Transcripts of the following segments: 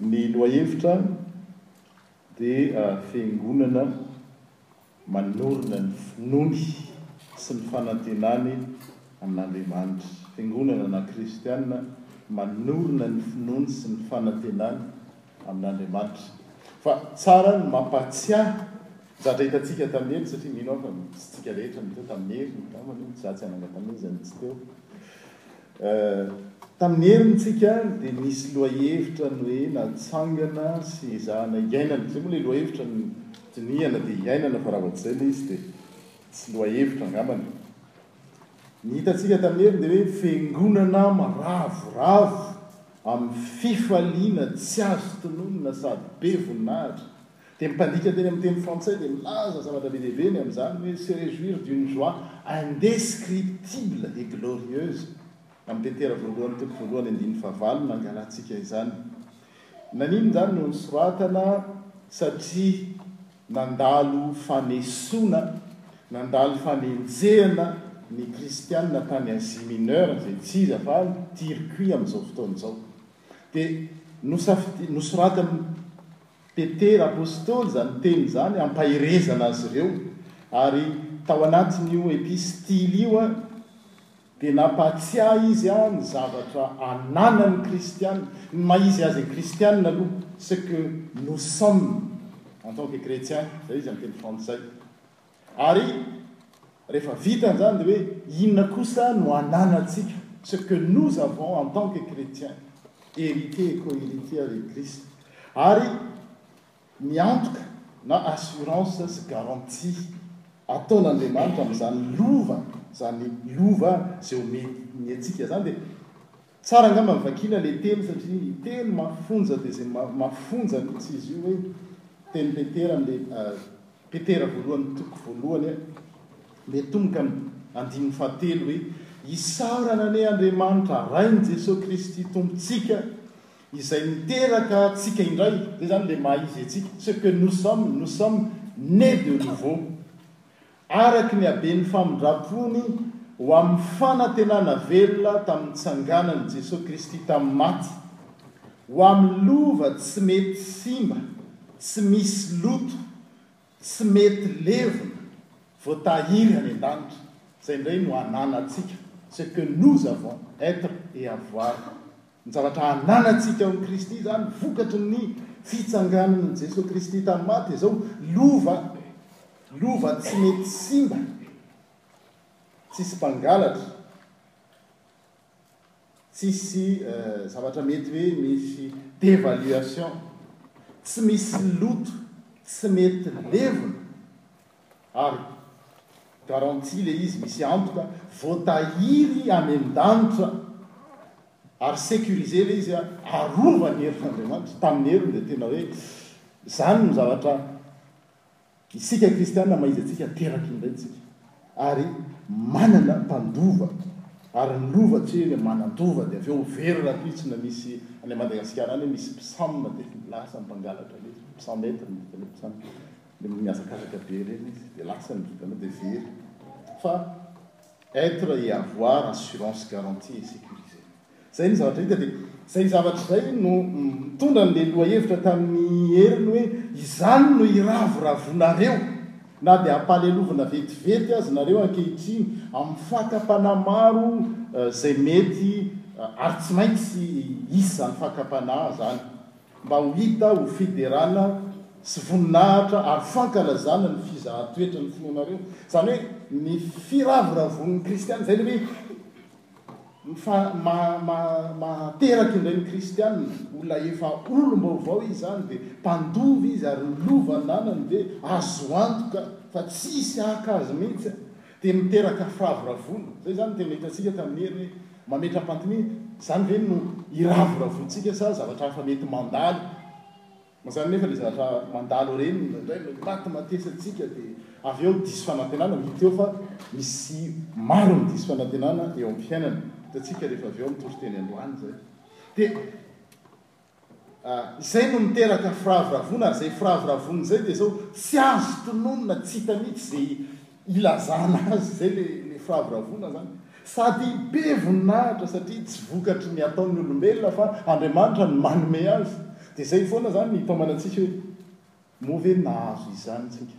Ny lohahevitra dia fiangonana manorina ny finoany sy ny fanantenany amin'Andriamanitra. Fiangonana na kristiana manorina ny finoany sy ny fanantenany amin'Andriamanitra. Fa tsara ny mampahatsiahy Zatra hitantsika tamin'ny heriny satria mino aho fa niditsintsika rehetra ny teo tamin'ny heriny angamba no tsy za tsy hananga tamin'iny izay niditsy teo. Tamin'ny heriny tsika dia nisy lohahevitra ny hoe natsangana sy ezahana iainana. Izay moa ilay lohahevitra ny dinihana dia iainana fa raha vao tsy izay ilay izy dia tsy lohahevitra angambany. Ny hitantsika tamin'ny heriny dia hoe fiangonana maravoravo amin'ny fifaliana tsy azo tononina sady be voninahitra Dia ny mpandika teny amin'ny teny frantsay dia milaza zavatra be dia be ny amin'izany hoe se réjouir d'une joie indescriptible et glorieuse, amin'ny Petera voalohany toko voalohany andininy fahavalo no nangalantsika izany. Naninona izany no nosoratana? Satria nandalo fanesoana, nandalo fanenjehana ny kristiana tany Asie Mineure, izay tsy iza fa ny Tirquie amin'izao fotoana izao. Dia nosafidiana, nosoratana. Petera apostoly izany teny izany hampaherezana azy ireo, ary tao anatin'io epistily io àry dia nampahatsiahy izy ny zavatra ananan'ny kristiana, ny maha izy azy ny kristiana aloha, ce que nous sommes en tant que chrétiens, izay izy amin'ny teny frantsay. Ary rehefa vita izany dia hoe inona kosa no ananantsika, ce que nous avons en tant que chrétiens, héritiers et co-héritiers avec Christ. Ary ny antoka na assurance sy garantie ataon'Andriamanitra amin'izany lova, izany lova izay omen'ny antsika izany dia. Tsara angamba ny vakiana le teny satria ny teny mafonja dia izay mafonja mihitsy izy io hoe teny petera ny petera voalohany toko voalohany a mety tomboka ny andininy fahatelo hoe isaorana anie Andriamanitra Rain'i Jesoa Kristy Tompontsika izay niteraka antsika indray zay zany le maha izy antsika ce que nous sommes nous sommes nés de nouveau Araka ny haben'ny famindram-pony ho amin'ny fanantenana velona tamin'ny nitsanganan'i Jesoa Kristy tamin'ny maty, ho amin'ny lova tsy mety simba, tsy misy loto, tsy mety levona, voatahiry any an-danitra. Izay indray no ananantsika, ce que nous avons, être et avoir. Ny zavatra ananantsika ao amin'i Kristy izany, vokatry ny fitsanganan'i Jesoa Kristy tamin'ny maty, dia izao, lova, lova tsy mety simba, tsisy mpangalatra, tsisy zavatra mety hoe misy dévaluation, tsy misy loto, tsy mety levona, Ary garantie le izy misy antoka voatahiry any an-danitra ary securisé le izy arovany ny herin'Andriamanitra tamin'ny heriny dia tena hoe izany no zavatra isika kristiana mahaizy antsika teraky indray tsika ary manana mpandova ary ny lova tsy hoe manandova dia avy eo very rampitsina misy any Madagasikara any misy mpisamina dia lasa mpangalatra le izy mpisamety no dikany hoe mpisamina Dia mihazakazaka be ireny izy, dia lasa ny vintana dia very. Fa être et avoir assurance garantie et sécurisé. Izay ny zavatra hita dia izay zavatra izay no mitondra an'ilay lohahevitra tamin'i Heriny hoe izany no iravoravonareo na dia ampalelovina vetivety azy nareo ankehitriny amin'ny fakam-panahy maro izay mety ary tsy maintsy hisy izany fakam-panahy izany. mba ho hita ho fiderana sy voninahitra ary fankalazana ny fizahan-toetra ny finoanareo, izany hoe ny firavoravoan'ny kristiana, izay ilay hoe mahateraky indray ny kristiana, olona efa olom-baovao izy izany dia mpandova izy ary ny lova ananany dia azo antoka fa tsy hisy haka azy mihitsy. Dia miteraka firavoravoana. Izay izany ny tena hitantsika tamin'i Hery hoe mametra-panontaniana, izany ve no hiravoravoantsika sa zavatra hafa mety mandalo? Mazàna anefa ilay zavatra mandalo ireny indraindray no matimatesantsika dia avy eo diso fanantenana. Hita eo fa misy maro ny diso fanantenana eo amin'ny fiainana. Hitantsika rehefa avy eo amin'ny toriteny androany izay. Dia. Izay no miteraka firavoravoana ary izay firavoravoana izay dia izao, tsy azo tononina, tsy hita mihitsy izay ilazana azy, izay ilay firavoravoana izany. Sady be voninahitra satria tsy vokatry ny ataon'ny olombelona fa Andriamanitra no manome azy. Dia izay foana izany ny itaomana antsika hoe, moa ve nahazo izany isika?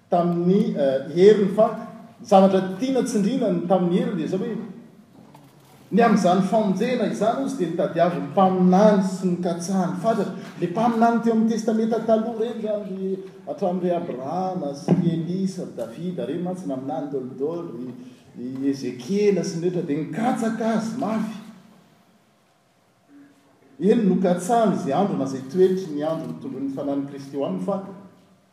tamin'ny hery ny faka. Ny zavatra tiana tsindriana ny tamin'ny hery dia izao hoe, ny amin'izany famonjena izany hozy dia nitadiavin'ny mpaminany sy nokatsahany fatratra. Ilay mpaminany teo amin'ny Testamenta Taloha ireny izany ry hatramin'ny ry Abrahama sy ry Elisa ry Davida ireny mantsy naminany daholo daholo, ry Ezekiela sy ny rehetra dia nikatsaka azy mafy. Eny, nokatsahany izay andro na izay toetry ny andro nitondroin'ny Fanahin'i Kristy ho aminy fa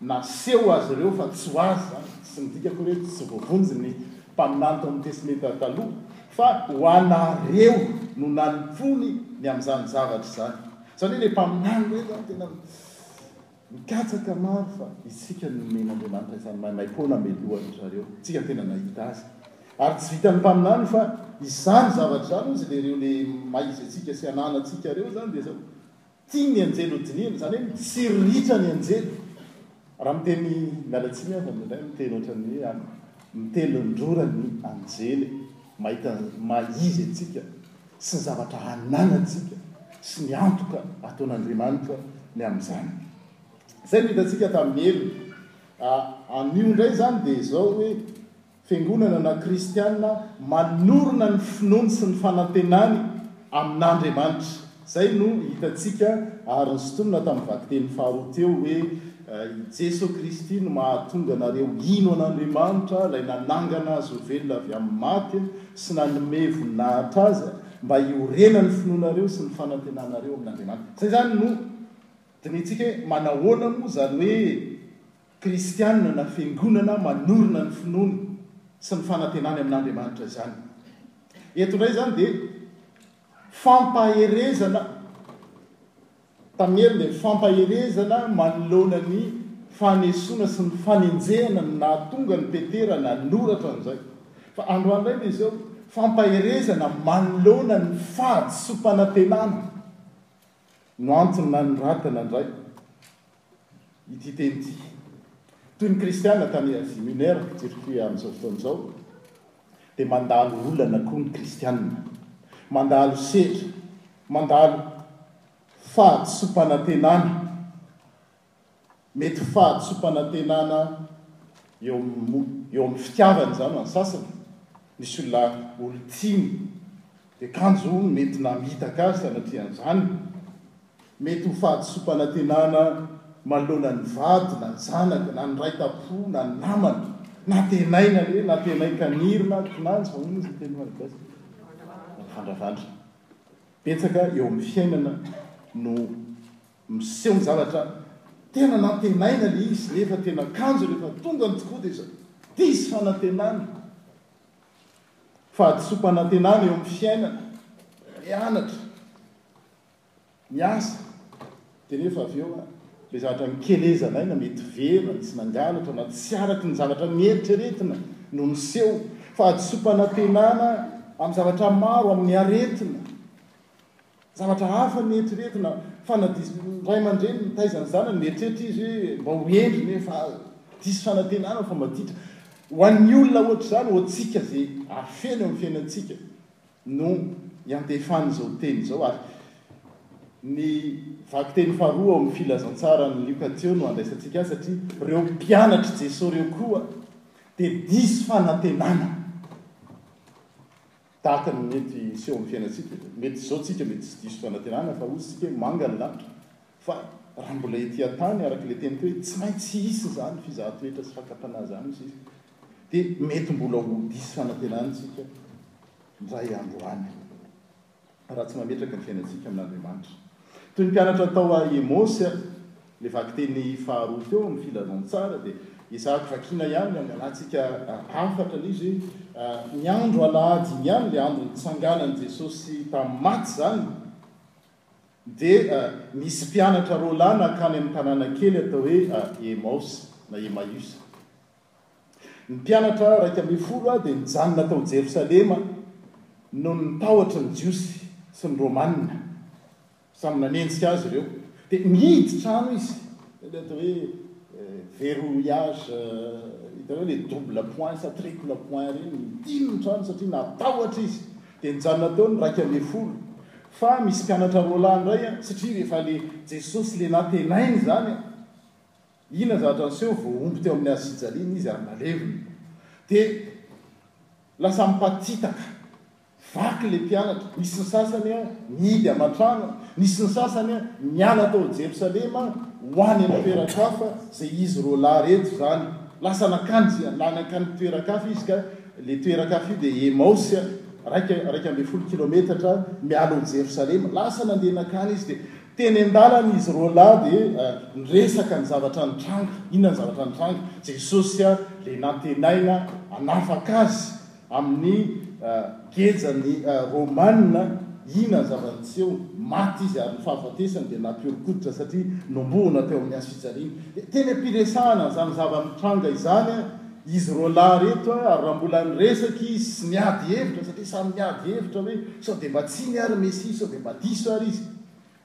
naseho azy ireo fa tsy ho azy izany. Tsy midika akory hoe tsy voavonjy ny mpaminany tao amin'ny Testamenta Taloha fa ho anareo no nanompoany ny amin'izany zavatra izany. Izany hoe ilay mpaminany hoe tena. Mikatsaka maro fa isika no nomen'Andriamanitra izany maimaim-poana melohan' dry zareo, isika no tena nahita azy. Ary tsy vitan'ny mpaminany fa izany zavatra izany hozy dia ireo le maizentsika sy ananantsika ireo izany dia izao, tiany ny anjely ho dinihina, izany hoe mitsiriritra ny anjely. Raha miteny, miala tsiny aho fa indraindray miteny ohatran'ny hoe an, mitelin-drora ny anjely mahita ny maizentsika. sy ny zavatra ananantsika sy ny antoka ataon'Andriamanitra ny amin'izany. Izay no hitantsika tamin'i Elina. Anio indray izany dia izao hoe fiangonana na kristiana manorina ny finoany sy ny fanantenany amin'Andriamanitra. Izay no hitantsika ary ny sintonina tamin'ny vakiteny faharoa teo hoe I Jeso Kristy no mahatonga anareo hino an'Andriamanitra, Ilay nanangana Azy ho velona avy amin'ny maty sy nanome voninahitra Azy, mba hiorenan'ny finoanareo sy ny fanantenanareo amin'Andriamanitra. Izay izany no dinihintsika hoe manahoana moa izany hoe Kristianina na Fiangonana manorina ny finoany sy ny fanantenany amin'Andriamanitra izany. Eto indray izany dia fampaherezana Mpamely dia fampaherezana manoloana ny fanesoana sy ny fanenjehana no nahatonga an'i Petera nanoratra an'izay. Fa androany indray dia izao, fampaherezana manoloana ny fahadisoam-panantenana no antony nanoratana indray. ity teny ity. Toy ny Kristianina tany Asie Mineure, Turquie amin'izao fotoana izao, dia mandalo olana koa ny Kristianina, mandalo sedra, mandalo fahadisoam-panantenana, mety fahadisoam-panantenana eo amin'ny eo amin'ny fitiavany izany ho an'ny sasany, misy olona olon-tiany dia kanjo mety namitaka azy sanatria an'izany, Mety ho fahadisoam-panantenana manoloana ny vady na ny zanaka na ny ray tam-po na ny namana, na tenay naleha na tenay kaniry na kinanjo, fa hoy moa izy ny teny malagasy, navandravandra. Betsaka eo amin'ny fiainana no miseho ny zavatra tena nantenaina ilay izy nefa tena kanjo rehefa tonga ny tokoa dia izao diso fanantenana, fahadisoam-panantenana eo amin'ny fiainana, mianatra. miasa dia nefa avy eo ary ilay zavatra nikelezanay na mety very na nisy nangalatra na tsy araky ny zavatra nieritreretina no niseho fa hadisoam-panantenana amin'ny zavatra maro amin'ny aretina zavatra hafa nieritreretina fa na diso ray aman-dreny nitaiza ny zanany mieritreritra izy hoe mba ho hendry nefa diso fanantenana fa maditra ho an'ny olona ohatr'izany ho antsika izay afena eo amin'ny fiainantsika no iantefan'izao teny izao ary ny vakiteny faharoa ao amin'ny Filazantsaran'i Lioka Teo no andraisantsika azy satria ireo mpianatr'i Jesoa ireo koa dia diso fanantenana. Tahaka ny mety hiseho amin'ny fiainantsika, mety izao tsika mety tsy diso fanantenana fa hoy isika hoe manga ny lanitra fa raha mbola ety an-tany araka ilay teniko hoe tsy maintsy hisy izany fizahan-toetra sy fakam-panahy izany sisa dia mety mbola ho diso fanantenana isika indray andro any, raha tsy mametraka ny fiainantsika amin'Andriamanitra. Toy ny mpianatra tao à Emmaus, ilay vakiteny faharoa teo amin'ny Filazantsara dia ezahako vakiana ihany, angalatsika hafatra ny izy, Ny andro alahady iny ihany, ilay andro nitsanganan'i Jesosy tamin'ny maty izany, dia nisy mpianatra roa lahy nakany amin'ny tanàna kely atao hoe Emmaus na Emmaüs. Ny mpianatra iraika ambin'ny folo dia nijanona tao Jerosalema noho ny tahotry ny Jiosy sy ny Romanina. Samy nanenjika azy ireo. Dia nihidy trano izy. Ilay atao hoe verrouillage, hitanao ilay double point sa triple point ireny, nihidy ny trano satria natahotra izy. Dia nijanona tao ny iraika ambin'ny folo. Fa misy mpianatra roa lahy indray, satria rehefa ilay Jesosy ilay nantenaina izany, Inona ny zavatra niseho? Voahombo teo amin'ny hazofijaliana izy ary nalevina. Dia lasa mipatsitaka. Vaky ilay mpianatra. Nisy ny sasany nihidy aman-trano. Nisy ny sasany niala tao Jerosalema ho any amin'ny toeran-kafa, izay izy roa lahy ireto izany. Lasa nankany izay lany hankany toeran-kafa izy ka ilay toeran-kafa io dia Emaosy, iraika ambin'ny folo kilometatra miala ao Jerosalema. Lasa nandeha nankany izy dia Teny an-dalana izy roalahy dia niresaka ny zavatra nitranga. Inona ny zavatra nitranga? Jesosy dia nantenaina hanafaka azy amin'ny gejan'ny Romana. Inona ny zava-niseho? Maty izy ary ny fahafatesany dia nampihoron-koditra satria nomohona teo amin'ny hazofijaliana. Dia teny am-piresahana an'izany zava-nitranga izany izy roalahy ireto ary raha mbola niresaka izy sy niady hevitra, satria samy niady hevitra hoe sao dia mba tsy iny ary Mesia, sao dia mba diso ary izy.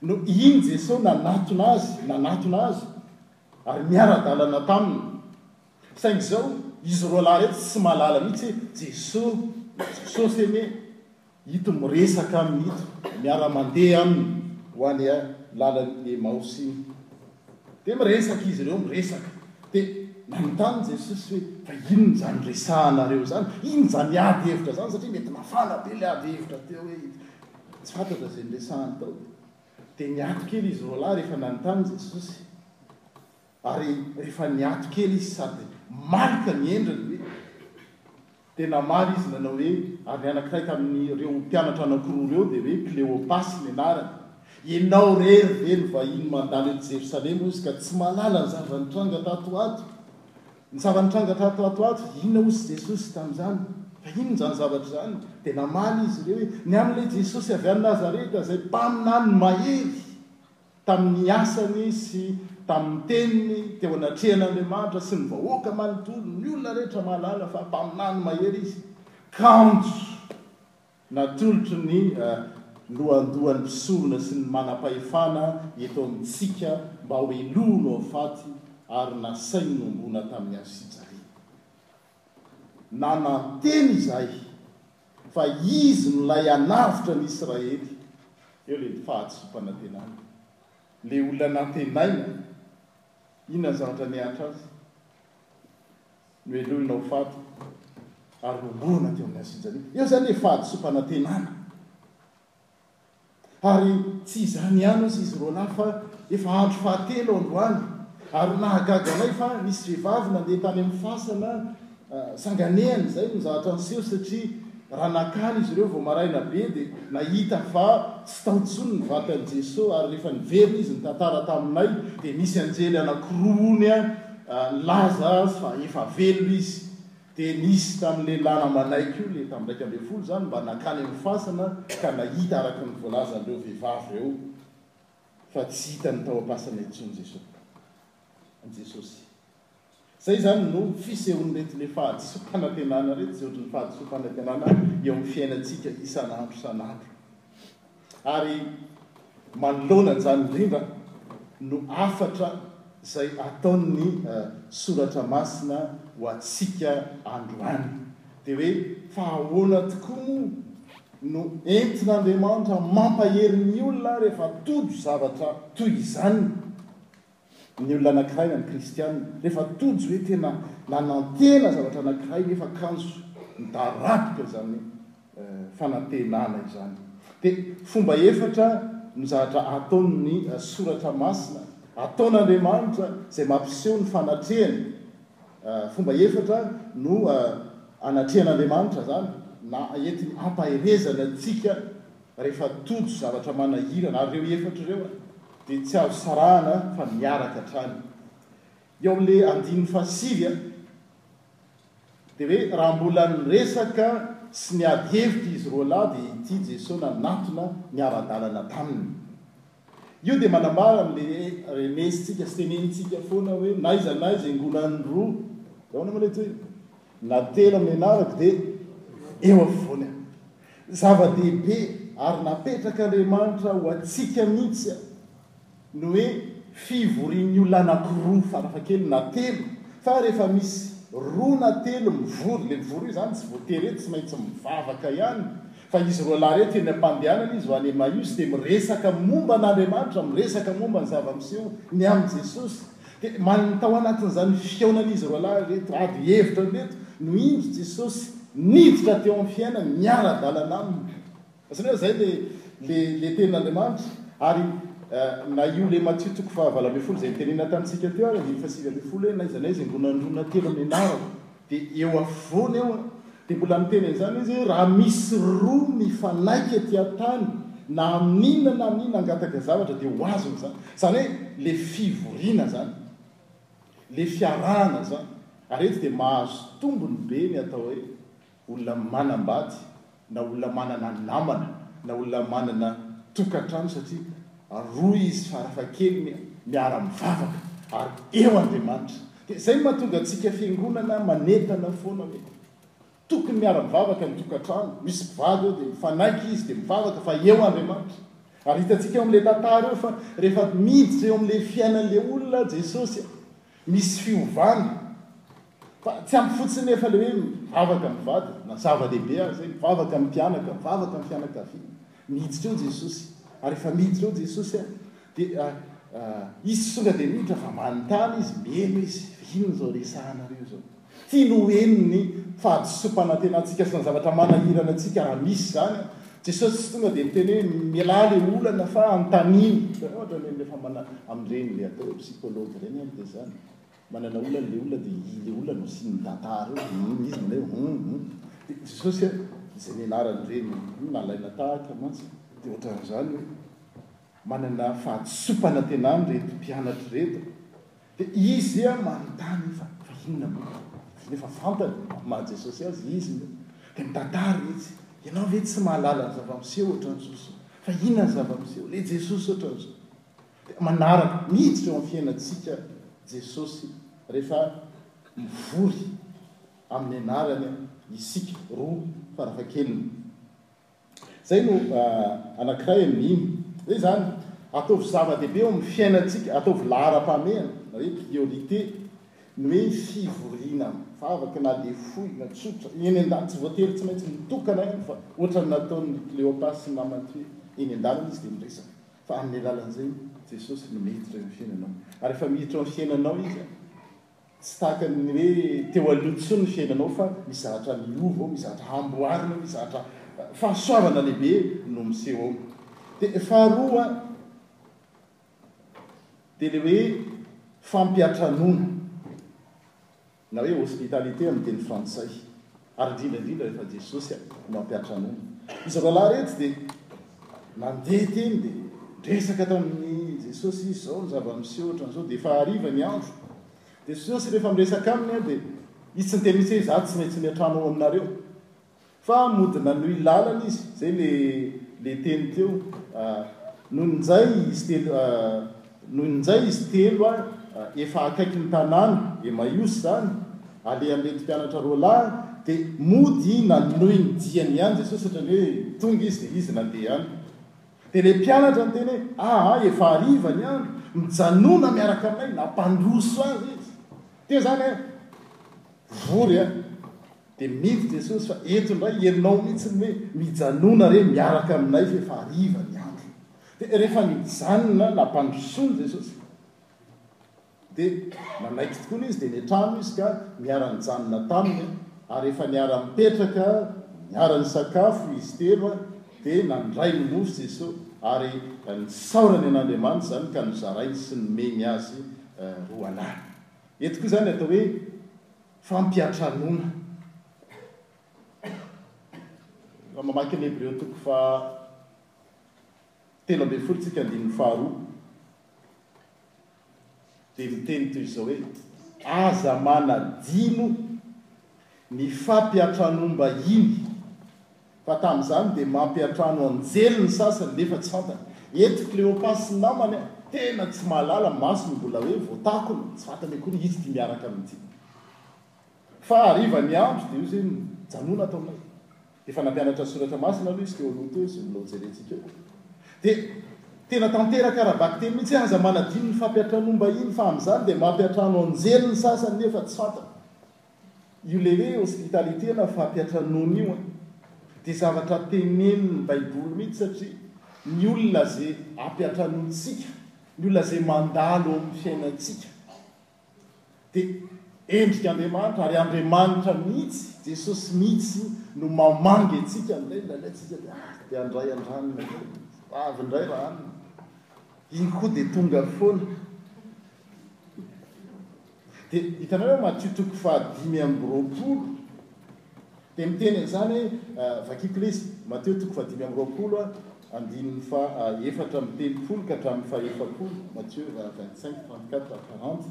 no iny Jesoa nanatona azy, nanatona azy ary miara-dalana taminy. Saingy izao izy roa lahy ireto tsy mahalala mihitsy hoe Jesoa na Jesosy anie ito miresaka aminy ito, miara-mandeha aminy ho any lalan'ny Emaosy iny. Dia miresaka izy ireo, miresaka. Dia nanontany Jesosy hoe fa inona izany resahanareo izany? Inona izany ady hevitra izany? Satria mety nafana be ilay ady hevitra teo hoe. Tsy fantatra izay niresahany tao dia niato kely izy roa lahy rehefa nanontany Jesosy ary rehefa niato kely izy sady marika ny endriny ve dia namaly izy nanao hoe ary ny anankiray tamin'ireo mpianatra anankiroa ireo dia hoe Kleopasy ny anarany. Ianao rery ve no vahiny mandalo eto Jerosalema hoy izy ka tsy mahalala ny zava-nitranga tato ho ato? Ny zava-nitranga tato ato ato, inona hozy i Jesosy tamin'izany? Fa inona izany zavatra izany? Dia namaly izy ireo hoe, Ny amin'ilay Jesosy avy any Nazareta, izay mpaminany mahery tamin'ny asany sy tamin'ny teniny teo anatrehan'Andriamanitra sy ny vahoaka manontolo, ny olona rehetra mahalala fa mpaminany mahery izy. Kanjo! Natolotry ny lohandohan'ny mpisorona sy ny manam-pahefana eto amintsika mba hohelohiny ao faty ary nasainy nombona tamin'ny hazo sijariana. Nanantena izahay fa izy no ilay hanavotra an'i Israely. Eo ilay fahadisoam-panantenana. Ilay olona nantenaina, inona ny zavatra nihatra azy? Nohelohina ho faty ary norohina teo amin'ny hasinjania. Eo izany ilay fahadisoam-panantenana. Ary tsy izany ihany hoy izy roa lahy fa efa andro fahatelo androany ary nahagaga anay fa nisy vehivavy nandeha tany amin'ny fasana sanganehana izay no zahatra niseho satria Raha nakany izy ireo vao maraina be dia nahita fa tsy tao intsony ny vatan'i Jeso ary rehefa niverina izy nitantara taminay dia nisy anjely anakiroa honia nilaza azy fa efa velona izy dia nisy tamin'ny lehilahy namanay koa ilay tamin'ny iraika ambin'ny folo izany mba nakany amin'ny fasana ka nahita araka ny voalazan'ireo vehivavy ireo fa tsy hitany tao am-pasana intsony Jeso Jesosy. Izay izany no fisehoan'ireto le fahadisoam-panantenana ireto izay ohatran'ny fahadisoam-panantenana eo amin'ny fiainantsika isan'andro isan'andro. Ary manoloana an'izany indrindra no hafatra izay ataon'ny soratra masina ho antsika androany. Dia hoe fa ahoana tokoa moa no entin'Andriamanitra mampahery ny olona rehefa tojo zavatra toy izany? Ny olona anankiray na ny kristiana rehefa tojo hoe tena nanantena zavatra anankiray nefa kanjo midaraboka izany fanantenana izany. Dia fomba efatra no zatra ataon'ny soratra masina ataon'Andriamanitra izay mampiseho ny fanatrehany. Fomba efatra no anatrehan'Andriamanitra izany na entiny hampaherezana antsika. Rehefa tojo zavatra manahirana ary ireo efatra ireo an! dia tsy azo sarahana fa miaraka hatrany. Eo amin'ilay andininy fahasivy an! dia hoe raha mbola niresaka sy niady hevitra izy roalahy dia ity Jesoa nanatona niara-dalana taminy. Io dia manambara an'ilay renesintsika sy tenenintsika foana hoe n'aiza n'aiza iangonan'ny roa, ahoana moa ilay tohiny? na telo amin'ny anarako dia eo afovoany aho. Zava-dehibe ary napetrak'Andriamanitra ho antsika mihitsy ny hoe fivorian'ny olona anankiroa farafahakeliny na telo fa rehefa misy roa na telo mivory, ilay mivory io izany tsy voatery hoe tsy maintsy mivavaka ihany Fa izy roa lahy ireo teny am-pandehanana izy ho any Emmaüs dia miresaka momba an'Andriamanitra, miresaka momba ny zava-miseho ny amin'i Jesosy. Dia man, tao anatin'izany fihaonan'izy roa lahy ireto, ady hevitra ireto, no indro Jesosy niditra teo amin'ny fiainany, niara-dalana aminy. Azonao hoe izay ilay, ilay, ilay Tenin'Andriamanitra. Ary eh, na io lema Tito toko faha valo ambin'ny folo izay nitenenina tamintsika teo ary andininy faha sivy ambin'ny folo hoe na iza na iza ingoan'androna telo amin'ny anarako, Dia eo afovoany eo an, dia mbola miteny an'izany izy hoe raha misy roa mifanaiky aty an-tany na amin'inona na amin'inona hangataka zavatra dia ho azony izany. Izany hoe ilay fivoriana izany, ilay fiarahana izany. Ary eto dia mahazo tombony be ny atao hoe olona manambady na olona manana namana na olona manana tokantrano satria rohy izy farafahakeliny miara mivavaka ary eo Andriamanitra dia zay no mahatonga antsika fiangonana manentana foana hoe tokony miara mivavaka ny tokantrano misy mpivady ao dia mifanaiky izy dia mivavaka fa eo Andriamanitra ary hitantsika eo amin'ilay tantara eo fa rehefa miditra eo amin'ilay fiainan'ilay olona Jesosy Misy fiovana fa tsy ampy fotsiny nefa le hoe mivavaka amin'ny vady na zava-dehibe aza hoe mivavaka amin'ny mpianaka, mivavaka amin'ny fianakaviana. Miditra eo Jesosy. Ary rehefa miditra eo Jesosy a, dia izy tsy tonga dia miditra fa manontany izy, mieno izy, inona izao resahanareo izao? Ity no heno ny fahadisoam-panantenantsika sy ny zavatra manahirana antsika, raha misy izany. Jesosy tsy tonga dia niteny hoe mialà ilay olana fa anontanio. Hitanao hatrany hoe rehefa mana, amin'ireny ilay atao hoe psychologue ireny ary dia izany, manana olana ilay olona dia ilay olona no asian'ny data reo, humm, izy manao hoe humm, humm. Dia Jesosy a, izay nianarany ireny no nalaina tahaka mantsy. Dia ohatran'izany hoe manana fahadisoam-panantenana ireto mpianatra ireto. Dia izy dia manontany hoe, Fa inona moa no ho azy? Nefa fantany ny maha Jesosy azy izy moa. Dia mitantara izy, Ianao ve tsy mahalala ny zava-miseho ohatran'izao izao? Fa inona ny zava-miseho? Ilay Jesosy ohatran'izao. Dia manaraka, miditra eo amin'ny fiainantsika Jesosy rehefa mivory amin'ny anarany isika roa farafahakeliny. Izay no anankiray amin'ny iny. Hoe izany, ataovy zava-dehibe eo amin'ny fiainantsika, ataovy laharam-pahamehana na hoe priorité ny hoe fivoriana mivavaka na dia fohy na tsotra eny an-dalana. Tsy voatery tsy maintsy mitokana ihany fa ohatran'ny nataon'i Kleopa sy ny namany hoe eny an-dalana izy dia miresaka fa amin'ny alalan'izay Jesosy no miditra eo amin'ny fiainanao. Ary rehefa miditra eo amin'ny fiainanao Izy, Tsy tahaka ny hoe teo aloha intsony ny fiainanao fa misy zavatra miova ao, misy zavatra hamboarina ao, misy zavatra fahasoavana lehibe no miseho ao. Dia faharoa dia ilay hoe fampiantranoana na hoe hospitalité amin'ny teny frantsay. Ary indrindra indrindra rehefa Jesosy no hampiatra nony. Izy roalahy ireto dia nandeha teny dia niresaka tamin'i Jesosy izy, izao ny zava-miseho ohatran'izao, dia efa hariva ny andro. Dia Jesosy rehefa miresaka aminy dia izy tsy niteny mihitsy hoe izaho tsy maintsy miantrano ao aminareo. Fa mody nanohy lalana izy, izay ilay teny teo, nony injay izy telo Noho injay izy telo a efa akaiky ny tanàna Emmaüs zany, alehan'irety mpianatra roa lahy, dia mody nanohy ny diany ihany Jesosy otrany hoe tonga izy dia izy nandeha any. Dia ilay mpianatra niteny hoe aa efa hariva ny andro, mijanona miaraka aminay, nampandroso azy izy. Teo zany a, vory a, dia midy Jesosy fa eto indray ianao mihitsy ny hoe mijanona re miaraka aminay fa efa hariva ny andro. Dia rehefa nijanona nampandrosoany Jesosy dia nanaiky tokoa ilay izy dia niantrano izy ka niara-nijanona taminy ary rehefa niara-nipetraka niara-nisakafo izy telo dia nandray ny mofo Jesosy ary nisaorany an'Andriamanitra izany ka nozarainy sy nomeny azy roalahy. Eto koa izany atao hoe fampiantranoana. Raha mamaky ny Hebreo toko faha. telo ambin'ny folo tsika andininy faharoa dia miteny toy izao hoe aza manadino ny fampiantranoam-bahiny fa tamin'izany dia mampiantrano anjely ny sasany nefa tsy fantany eto Cléopas sy namany a tena tsy mahalala masony mbola hoe voatakona tsy fantany akory izy ity miaraka amin'ity fa harivan'ny andro dia hoy izy hoe mijanona ato aminay Efa nampianatra ny Soratra Masina aloha izy teo aloha teo, izay mbola ho jerentsika eo. Dia tena tanteraka ara-bakiteny mihitsy hoe aza manadino ny fampiantranoam-bahiny fa amin'izany dia mampiantrano anjely ny sasany nefa tsy fantany. Io ilay hoe hospitalite na fampiantranoana io an! dia zavatra tenenin'ny Baiboly mihitsy satria ny olona izay ampiantranointsika, ny olona izay mandalo ao amin'ny fiainantsika, dia endrik'Andriamanitra ary Andriamanitra mihitsy, Jesosy mihitsy no mamangy antsika indray indray indray tsika dia ah dia handray andranina indray izy, avy indray ra anona, iny koa dia tonga foana. Dia hitanareo Matio toko fahadimy amby roapolo. Dia miteny an'izany hoe, Vakio please, Mateo toko fahadimy amby roapolo andininy faha efatra amby telopolo ka hatramin'ny faha efapolo, Matthieu vingt cinq, trente quatre à quarante,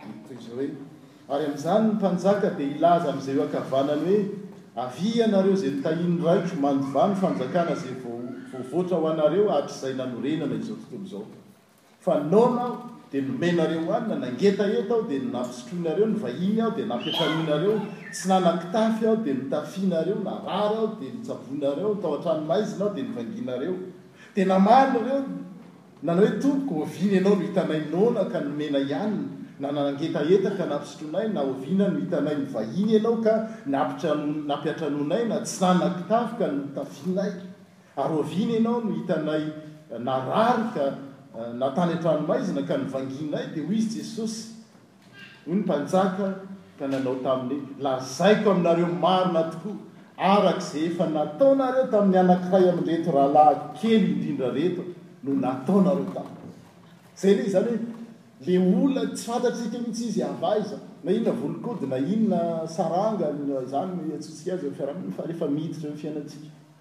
dia toy izao hoe, Ary amin'izany ny mpanjaka dia hilaza amin'izay eo ankavanany hoe, Avia ianareo izay notahian'ny Raiko, mandovà ny fanjakana izay voavoatra ho anareo hatrizay nanorenana izao tontolo izao. Fa noana aho dia nomenareo hanina, nangeta eto aho dia nampisotroinareo, nivahiny aho dia nampiantranoinareo, tsy nanan-kitafy aho dia notafianareo, narary aho dia notsaboinareo, tao an-tranomaizina aho dia nivangianareo. Dia namaly ireo, nanao hoe, Tompoko, oviana ianao no hitanay noana ka nomenay hanina, na nangetaheta ka nampisotroinay, na oviana no hitanay nivahiny ianao ka nampiantranoinay, na tsy nanan-kitafy ka notafianay? Arovina ianao no hitanay narary ka na tany an-tranomaizina ka novangianay dia hoy izy Jesosy hoy ny mpanjaka ka nanao taminy lazaiko aminareo marina tokoa araka izay efa nataonareo tamin'ny anankiray amin'ireto rahalahy kely indrindra reto no nataonareo tamiko izay le izany hoe le olona tsy fantatsika mihitsy izy avy aiza na inona volon-kodiny na inona saranga na izany no iantsoantsika azy eo amin'ny fiarahamonina fa rehefa miditra eo amin'ny fiainantsika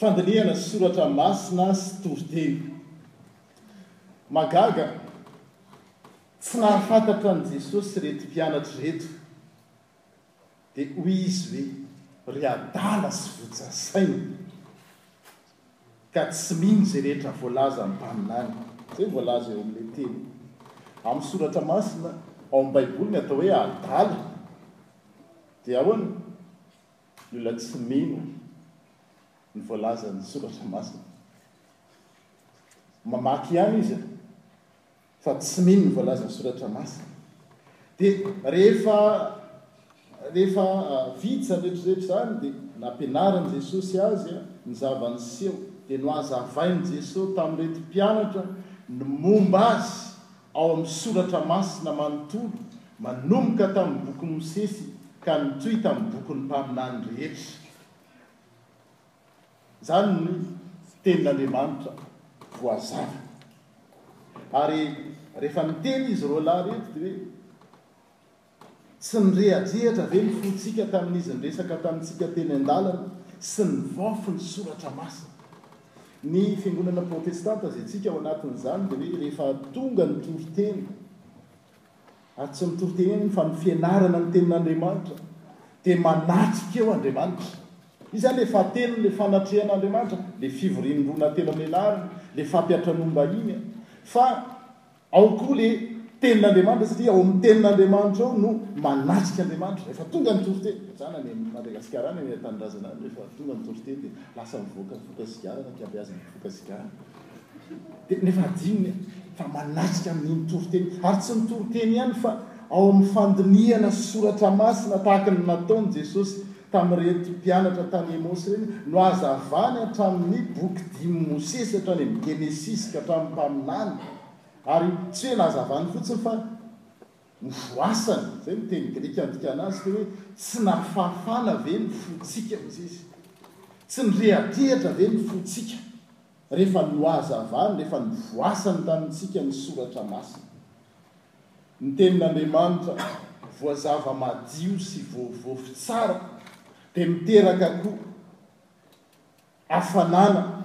Fandinihana soratra masina sy toriteny. Mahagaga, tsy nahafantatra an'i Jesosy ireto mpianatra ireto. Dia hoy izy hoe, Ry adala sy votsa saina, ka tsy mino izay rehetra voalaza amin'ny mpaminany. Izay voalaza eo amin'ilay teny amin'ny soratra masina ao amin'ny Baiboly ny atao hoe adala dia ahoana? Ny olona tsy mino ny voalazan'ny soratra masina. Mamaky ihany izy fa tsy mino ny voalazan'ny soratra masina. Dia rehefa rehefa vita izany rehetrarehetra izany dia nampianarin'i Jesosy azy ny zava-niseho. Dia nohazavain'i Jesosy tamin'ireto mpianatra ny momba azy Ao amin'ny soratra masina manontolo, manomboka tamin'ny bokin'i Mosesy ka mitohy tamin'ny bokin'ny mpaminany rehetra. Izany ny tenin'Andriamanitra voazava. Ary rehefa niteny izy roalahy ireto dia hoe. Tsy nirehadrehatra ve ny fontsika tamin'izy niresaka tamintsika teny an-dalana sy nivaofy ny Soratra Masina? Ny Fiangonana Protestanta izay tsika ao anatin'izany dia hoe rehefa tonga ny toriteny, ary tsy ny toriteny ihany fa ny fianarana ny Tenin'Andriamanitra, dia manatrika eo Andriamanitra. Io izany ilay fahatelo, ilay fanatrehan'Andriamanitra, ilay fivorian'ny roa na telo amena arina, ilay fampiantranoam-bahiny, fa Ao koa le tenin'Andriamanitra satria ao amin'ny tenin'Andriamanitra ao no manatrika Andriamanitra. Rehefa tonga ny toriteny, ohatrany any amin'ny Madagasikara any, any an-tanindrazana any, rehefa tonga ny toriteny dia lasa mivoaka ny foka sigara na kiabeazan'ny mpifoka sigara. Dia nefa adinony fa manatrika amin'iny toriteny. Ary tsy ny toriteny ihany fa ao amin'ny fandinihana soratra masina tahaka ny nataon'i Jesosy Tamin'ireny mpianatra tany Emôsy ireny no hazavany hatramin'ny Boky dimy Mosesy, hatrany amin'ny Genesisy ka hatramin'ny Mpaminany. Ary tsy hoe nahazavany fotsiny fa novoasany, izay no teny grika andikana azy, tena hoe tsy nafafana ve ny fontsika hoy izy? Tsy nirehatrehatra ve ny fontsika rehefa nohazavany, rehefa novoasany tamintsika ny Soratra Masina? Ny Tenin'Andriamanitra voazava madio sy voavofy tsara dia miteraka koa hafanana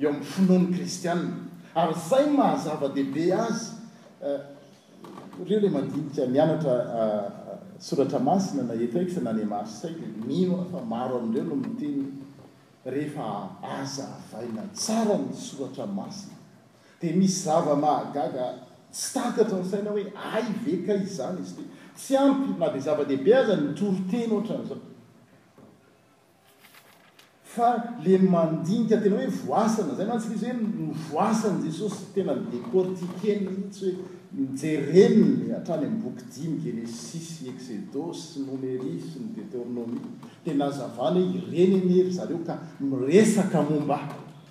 eo amin'ny finoan'ny kristiana. Ary izay no maha zava-dehibe azy. Reo ilay mandinika, mianatra soratra masina na etex na ny mafy saika, mino aho fa maro amin'ireo no miteny hoe rehefa hazavaina tsara ny soratra masina, Dia misy zava-mahagaga tsy takatry ny saina hoe hay ve kay izany izy ity? Tsy ampy na dia zava-dehibe aza ny toriteny ohatran'izao fa ilay mandinika tena hoe voasana, izay mantsy ilay izy hoe novoasan'i Jesosy, tena mi-decortiquer mihitsy hoe nojereniny hatrany amin'ny boky dimy, Genesisy, Eksodosy, Nomery sy ny Deteronomia, dia nazavany hoe ireny anie ry zareo ka miresaka momba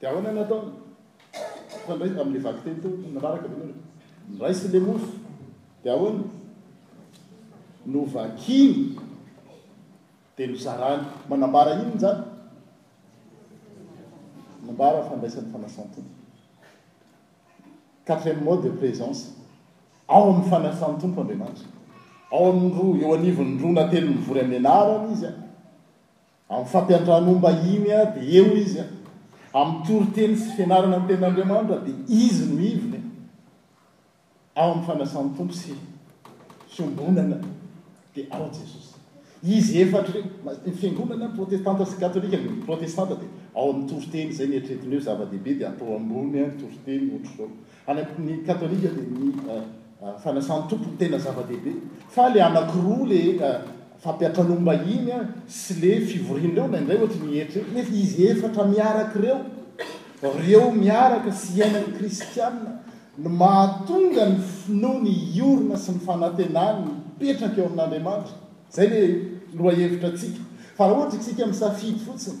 Dia ahoana no ataony? Mifandray amin'ilay vakiteny teo ny manaraka ve ny ohatra? Niraisiny ilay mofo. Dia ahoana? Novakiny dia nozarany. Manambara inona izany? Manambara fandraisany fanasan-tompo. Quatrième mode de présence. Ao amin'ny fanasan-tompo Andriamanitra. Ao amin'ny roa, eo anivon'ny roa na telo mivory amin'ny anarany izy. Amin'ny fampiantranoam-bahiny dia eo izy, amin'ny toriteny sy fianarana ny Tenin'Andriamanitra dia izy no ivony, ao amin'ny fanasan'ny Tompo sy fiombonana dia ao Jesosy. Izy efatra ireny, ny fiangonana protestanta sy katolika, ny protestanta dia ao amin'ny toriteny, izay ny eritreretiny hoe zava-dehibe dia atao ambony ny toriteny, ohatr'izao. Any amin'ny katolika dia ny fanasan-tompo no tena zava-dehibe, fa ilay anankiroa, ilay fampiantranoam-bahiny sy ilay fivorian'ireo na indray ohatry ny eritreritro, nefa izy efatra miaraka ireo, ireo miaraka sy iainan'ny kristiana no mahatonga ny finoany hiorina sy ny fanantenany mipetraka eo amin'Andriamanitra. Izay ilay lohahevitra antsika. Fa raha ohatra isika misafidy fotsiny.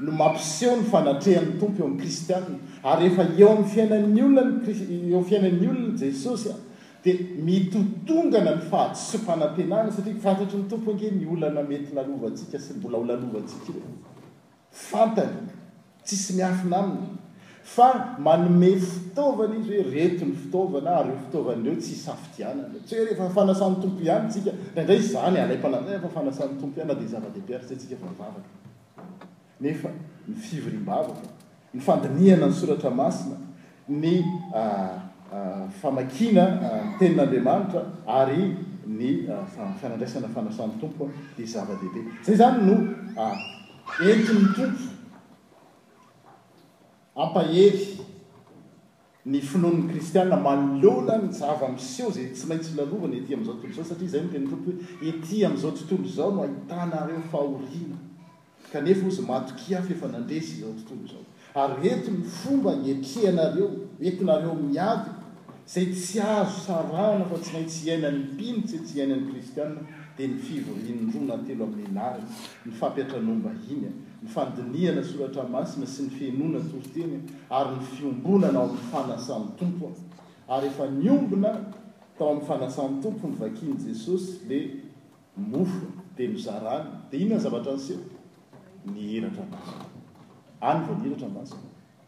no mampiseho ny fanatrehan'ny Tompo eo amin'ny kristiana, ary rehefa eo amin'ny fiainan'ny olona ny eo fiainan'ny olona Jesosy dia mitotongana ny fahadisoam-panantenana satria fantatry ny Tompo ange ny olana mety lalovantsika sy ny mbola ho lalovantsika eo. Fantany. Tsisy miafina aminy. Fa manome fitaovana izy hoe reto ny fitaovana ary ireo fitaovana ireo tsy isafidianana. Tsy hoe rehefa fanasan'ny Tompo ihany isika, indraindray izany alaim-panahy izany rehefa fanasan'ny Tompo ihany na dia zava-dehibe ary tsy haintsika vao mivavaka. Nefa ny fivoriam-bavaka, ny fandinihana ny soratra masina, ny famakiana ny tenin'Andriamanitra ary ny fanandraisana fanasan'ny Tompo dia zava-dehibe. Izay izany no entin'ny Tompo. Hampahery ny finoan'ny kristiana manoloana ny zava-miseho izay tsy maintsy lalovana ety amin'izao tontolo izao, satria izay no tenin'ny Tompo hoe, Ety amin'izao tontolo izao no ahitanareo fahoriana, kanefa hozy matokia aho fa efa nandresy izao tontolo izao. Ary eto ny fomba hiatrehanareo, hoentinareo amin'ny ady, izay tsy azo sarahana fa tsy maintsy iainan'ny mpino tsy tsy iainan'ny kristiana, dia ny fivorian'ny roa na telo amin'ny anarany, ny fampiantranoam-bahiny, ny fandinihana soratra masina sy ny fihenoana toriteny ary ny fiombonana ao amin'ny fanasan'ny Tompo ary efa niombona tao amin'ny fanasan'ny Tompo novakian'i Jesosy le mofo dia nozarany dia inona ny zavatra niseho? Nihiratra masina. Any vao nihiratra masina.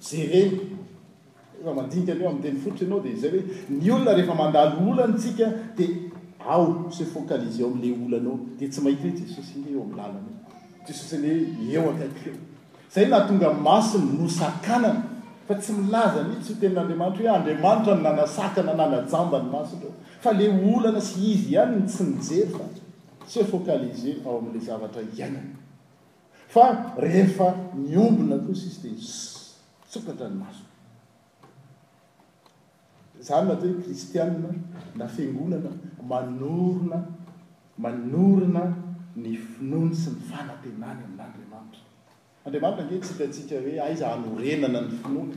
Jerena, efa madinika an'io amin'ny teny fototra ianao dia izay hoe ny olona rehefa mandalo olana isika dia ao se focaliser ao amin'ilay olana ao dia tsy mahita hoe Jesosy ange eo amin'ny lalana eo, Jesosy ange eo akaikiko eo. Izay no nahatonga maso ny nosakanana fa tsy milaza mihitsy io tenin'Andriamanitra hoe Andriamanitra no nanasakana nanajamba ny mason'ireo fa ilay olana sy izy ihany no tsy nijery fa se focaliser ao amin'ilay zavatra iainana. Fa rehefa miombona kosa izy dia misokatra ny masony. Izany no atao hoe kristianina na fiangonana manorina, manorina ny finoany sy ny fanantenany amin'Andriamanitra. Andriamanitra ange tsy hitantsika hoe aiza hanorenana ny finoana.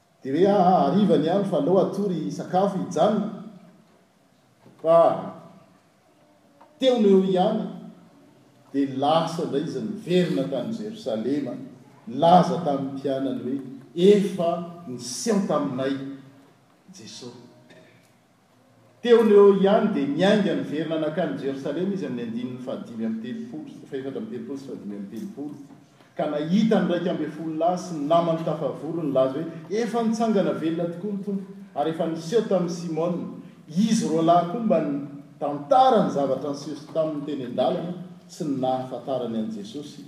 Dia re aa hariva ny andro fa aleo hatory hisakafo, hijanona fa teo no eo ihany dia lasa indray izy niverina tany Jerosalema nilaza tamin'ny mpianany hoe efa niseho taminay Jesosy. Teo no eo ihany dia niainga niverina nankany Jerosalema izy amin'ny andininy fahadimy amby telopolo, fahefatra amby telopolo sy fahadimy amby telopolo, ka nahita ny iraika ambin'ny folo lahy sy ny namany tafavory nilaza hoe, Efa nitsangana velona tokoa ny Tompo, ary efa niseho tamin'i Simona. Izy roalahy koa mba nitantara ny zavatra niseho taminy teny an-dalana sy ny nahafantarany an'i Jesosy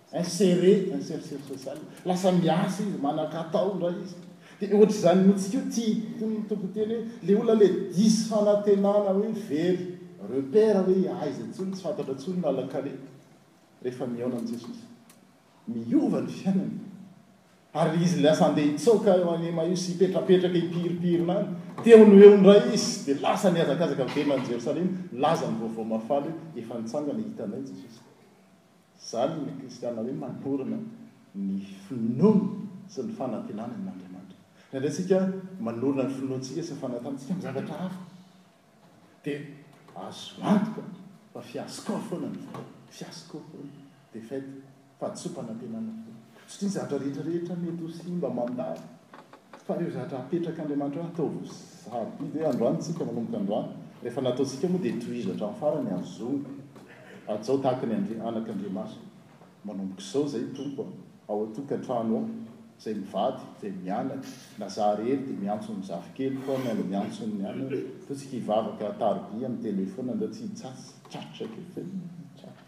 Inséré, insertion sociale, lasa miasa izy, manan-katao indray izy. Dia ohatr'izany mihitsy koa ity ny tompon-teny hoe, ilay olona ilay diso fanantenana hoe very, repère hoe aiza intsony, tsy fantatra intsony ny lalan-kaleha, rehefa mihaona amin'i Jesosy. Miova ny fiainany. Ary izy lasa handeha hitsoaka eo any Emmaüs, hipetrapetraka hipiripirina any, teo no eo indray izy, dia lasa nihazakazaka miverina any Jerosalema, nilaza ny vaovao mahafaly hoe, efa nitsangana, hitanay Jesosy. Izany ny kristiana hoe manorina ny finoany sy ny fanantenany amin'Andriamanitra. Indraindray isika manorina ny finoantsika sy ny fanantenantsika amin'ny zavatra hafa, dia azo antoka fa fiasco foana ny vola, fiasco foana, défaite, fahadisoam-panantenana foana. Tsy dia ny zavatra rehetra rehetra mety ho simba mandalo fa ireo zavatra apetrak'Andriamanitra hoe ataovy sabotsy hoe androany isika manomboka androany rehefa nataontsika moa dia tohizo hatramin'ny farany azongo hajao tahaka ny Andri anak'Andriamasina manomboka izao izay Tompo a ao an-tokantrano ao izay mivady izay mianaka na za ary hery dia miantso ny zafikeloko aho miandry miantso ny anako toa tsika hivavaka tarobia amin'ny telefona andao tsy hitsats, tratrak, e, tsay, tratrak.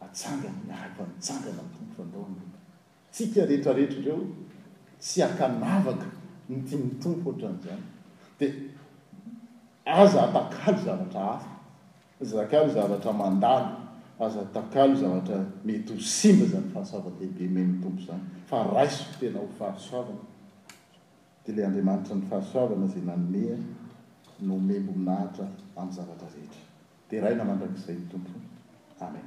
Atsangano miaraka mitsangana ny Tompo Fandrao ny loka tsika rehetra rehetra ireo tsy akanavaka ny tian'ny Tompo ohatran'izany dia aza atakalo zavatra hafa aza atakalo zavatra mandalo aza atakalo zavatra mety ho simba izany fahasoavan-dehibe omen'ny Tompo izany fa raiso tena ho fahasoavana dia ilay Andriamanitra ny fahasoavana izay nanome no homem-boninahitra amin'ny zavatra rehetra. Deraina mandrakizay ny Tompo. Amen.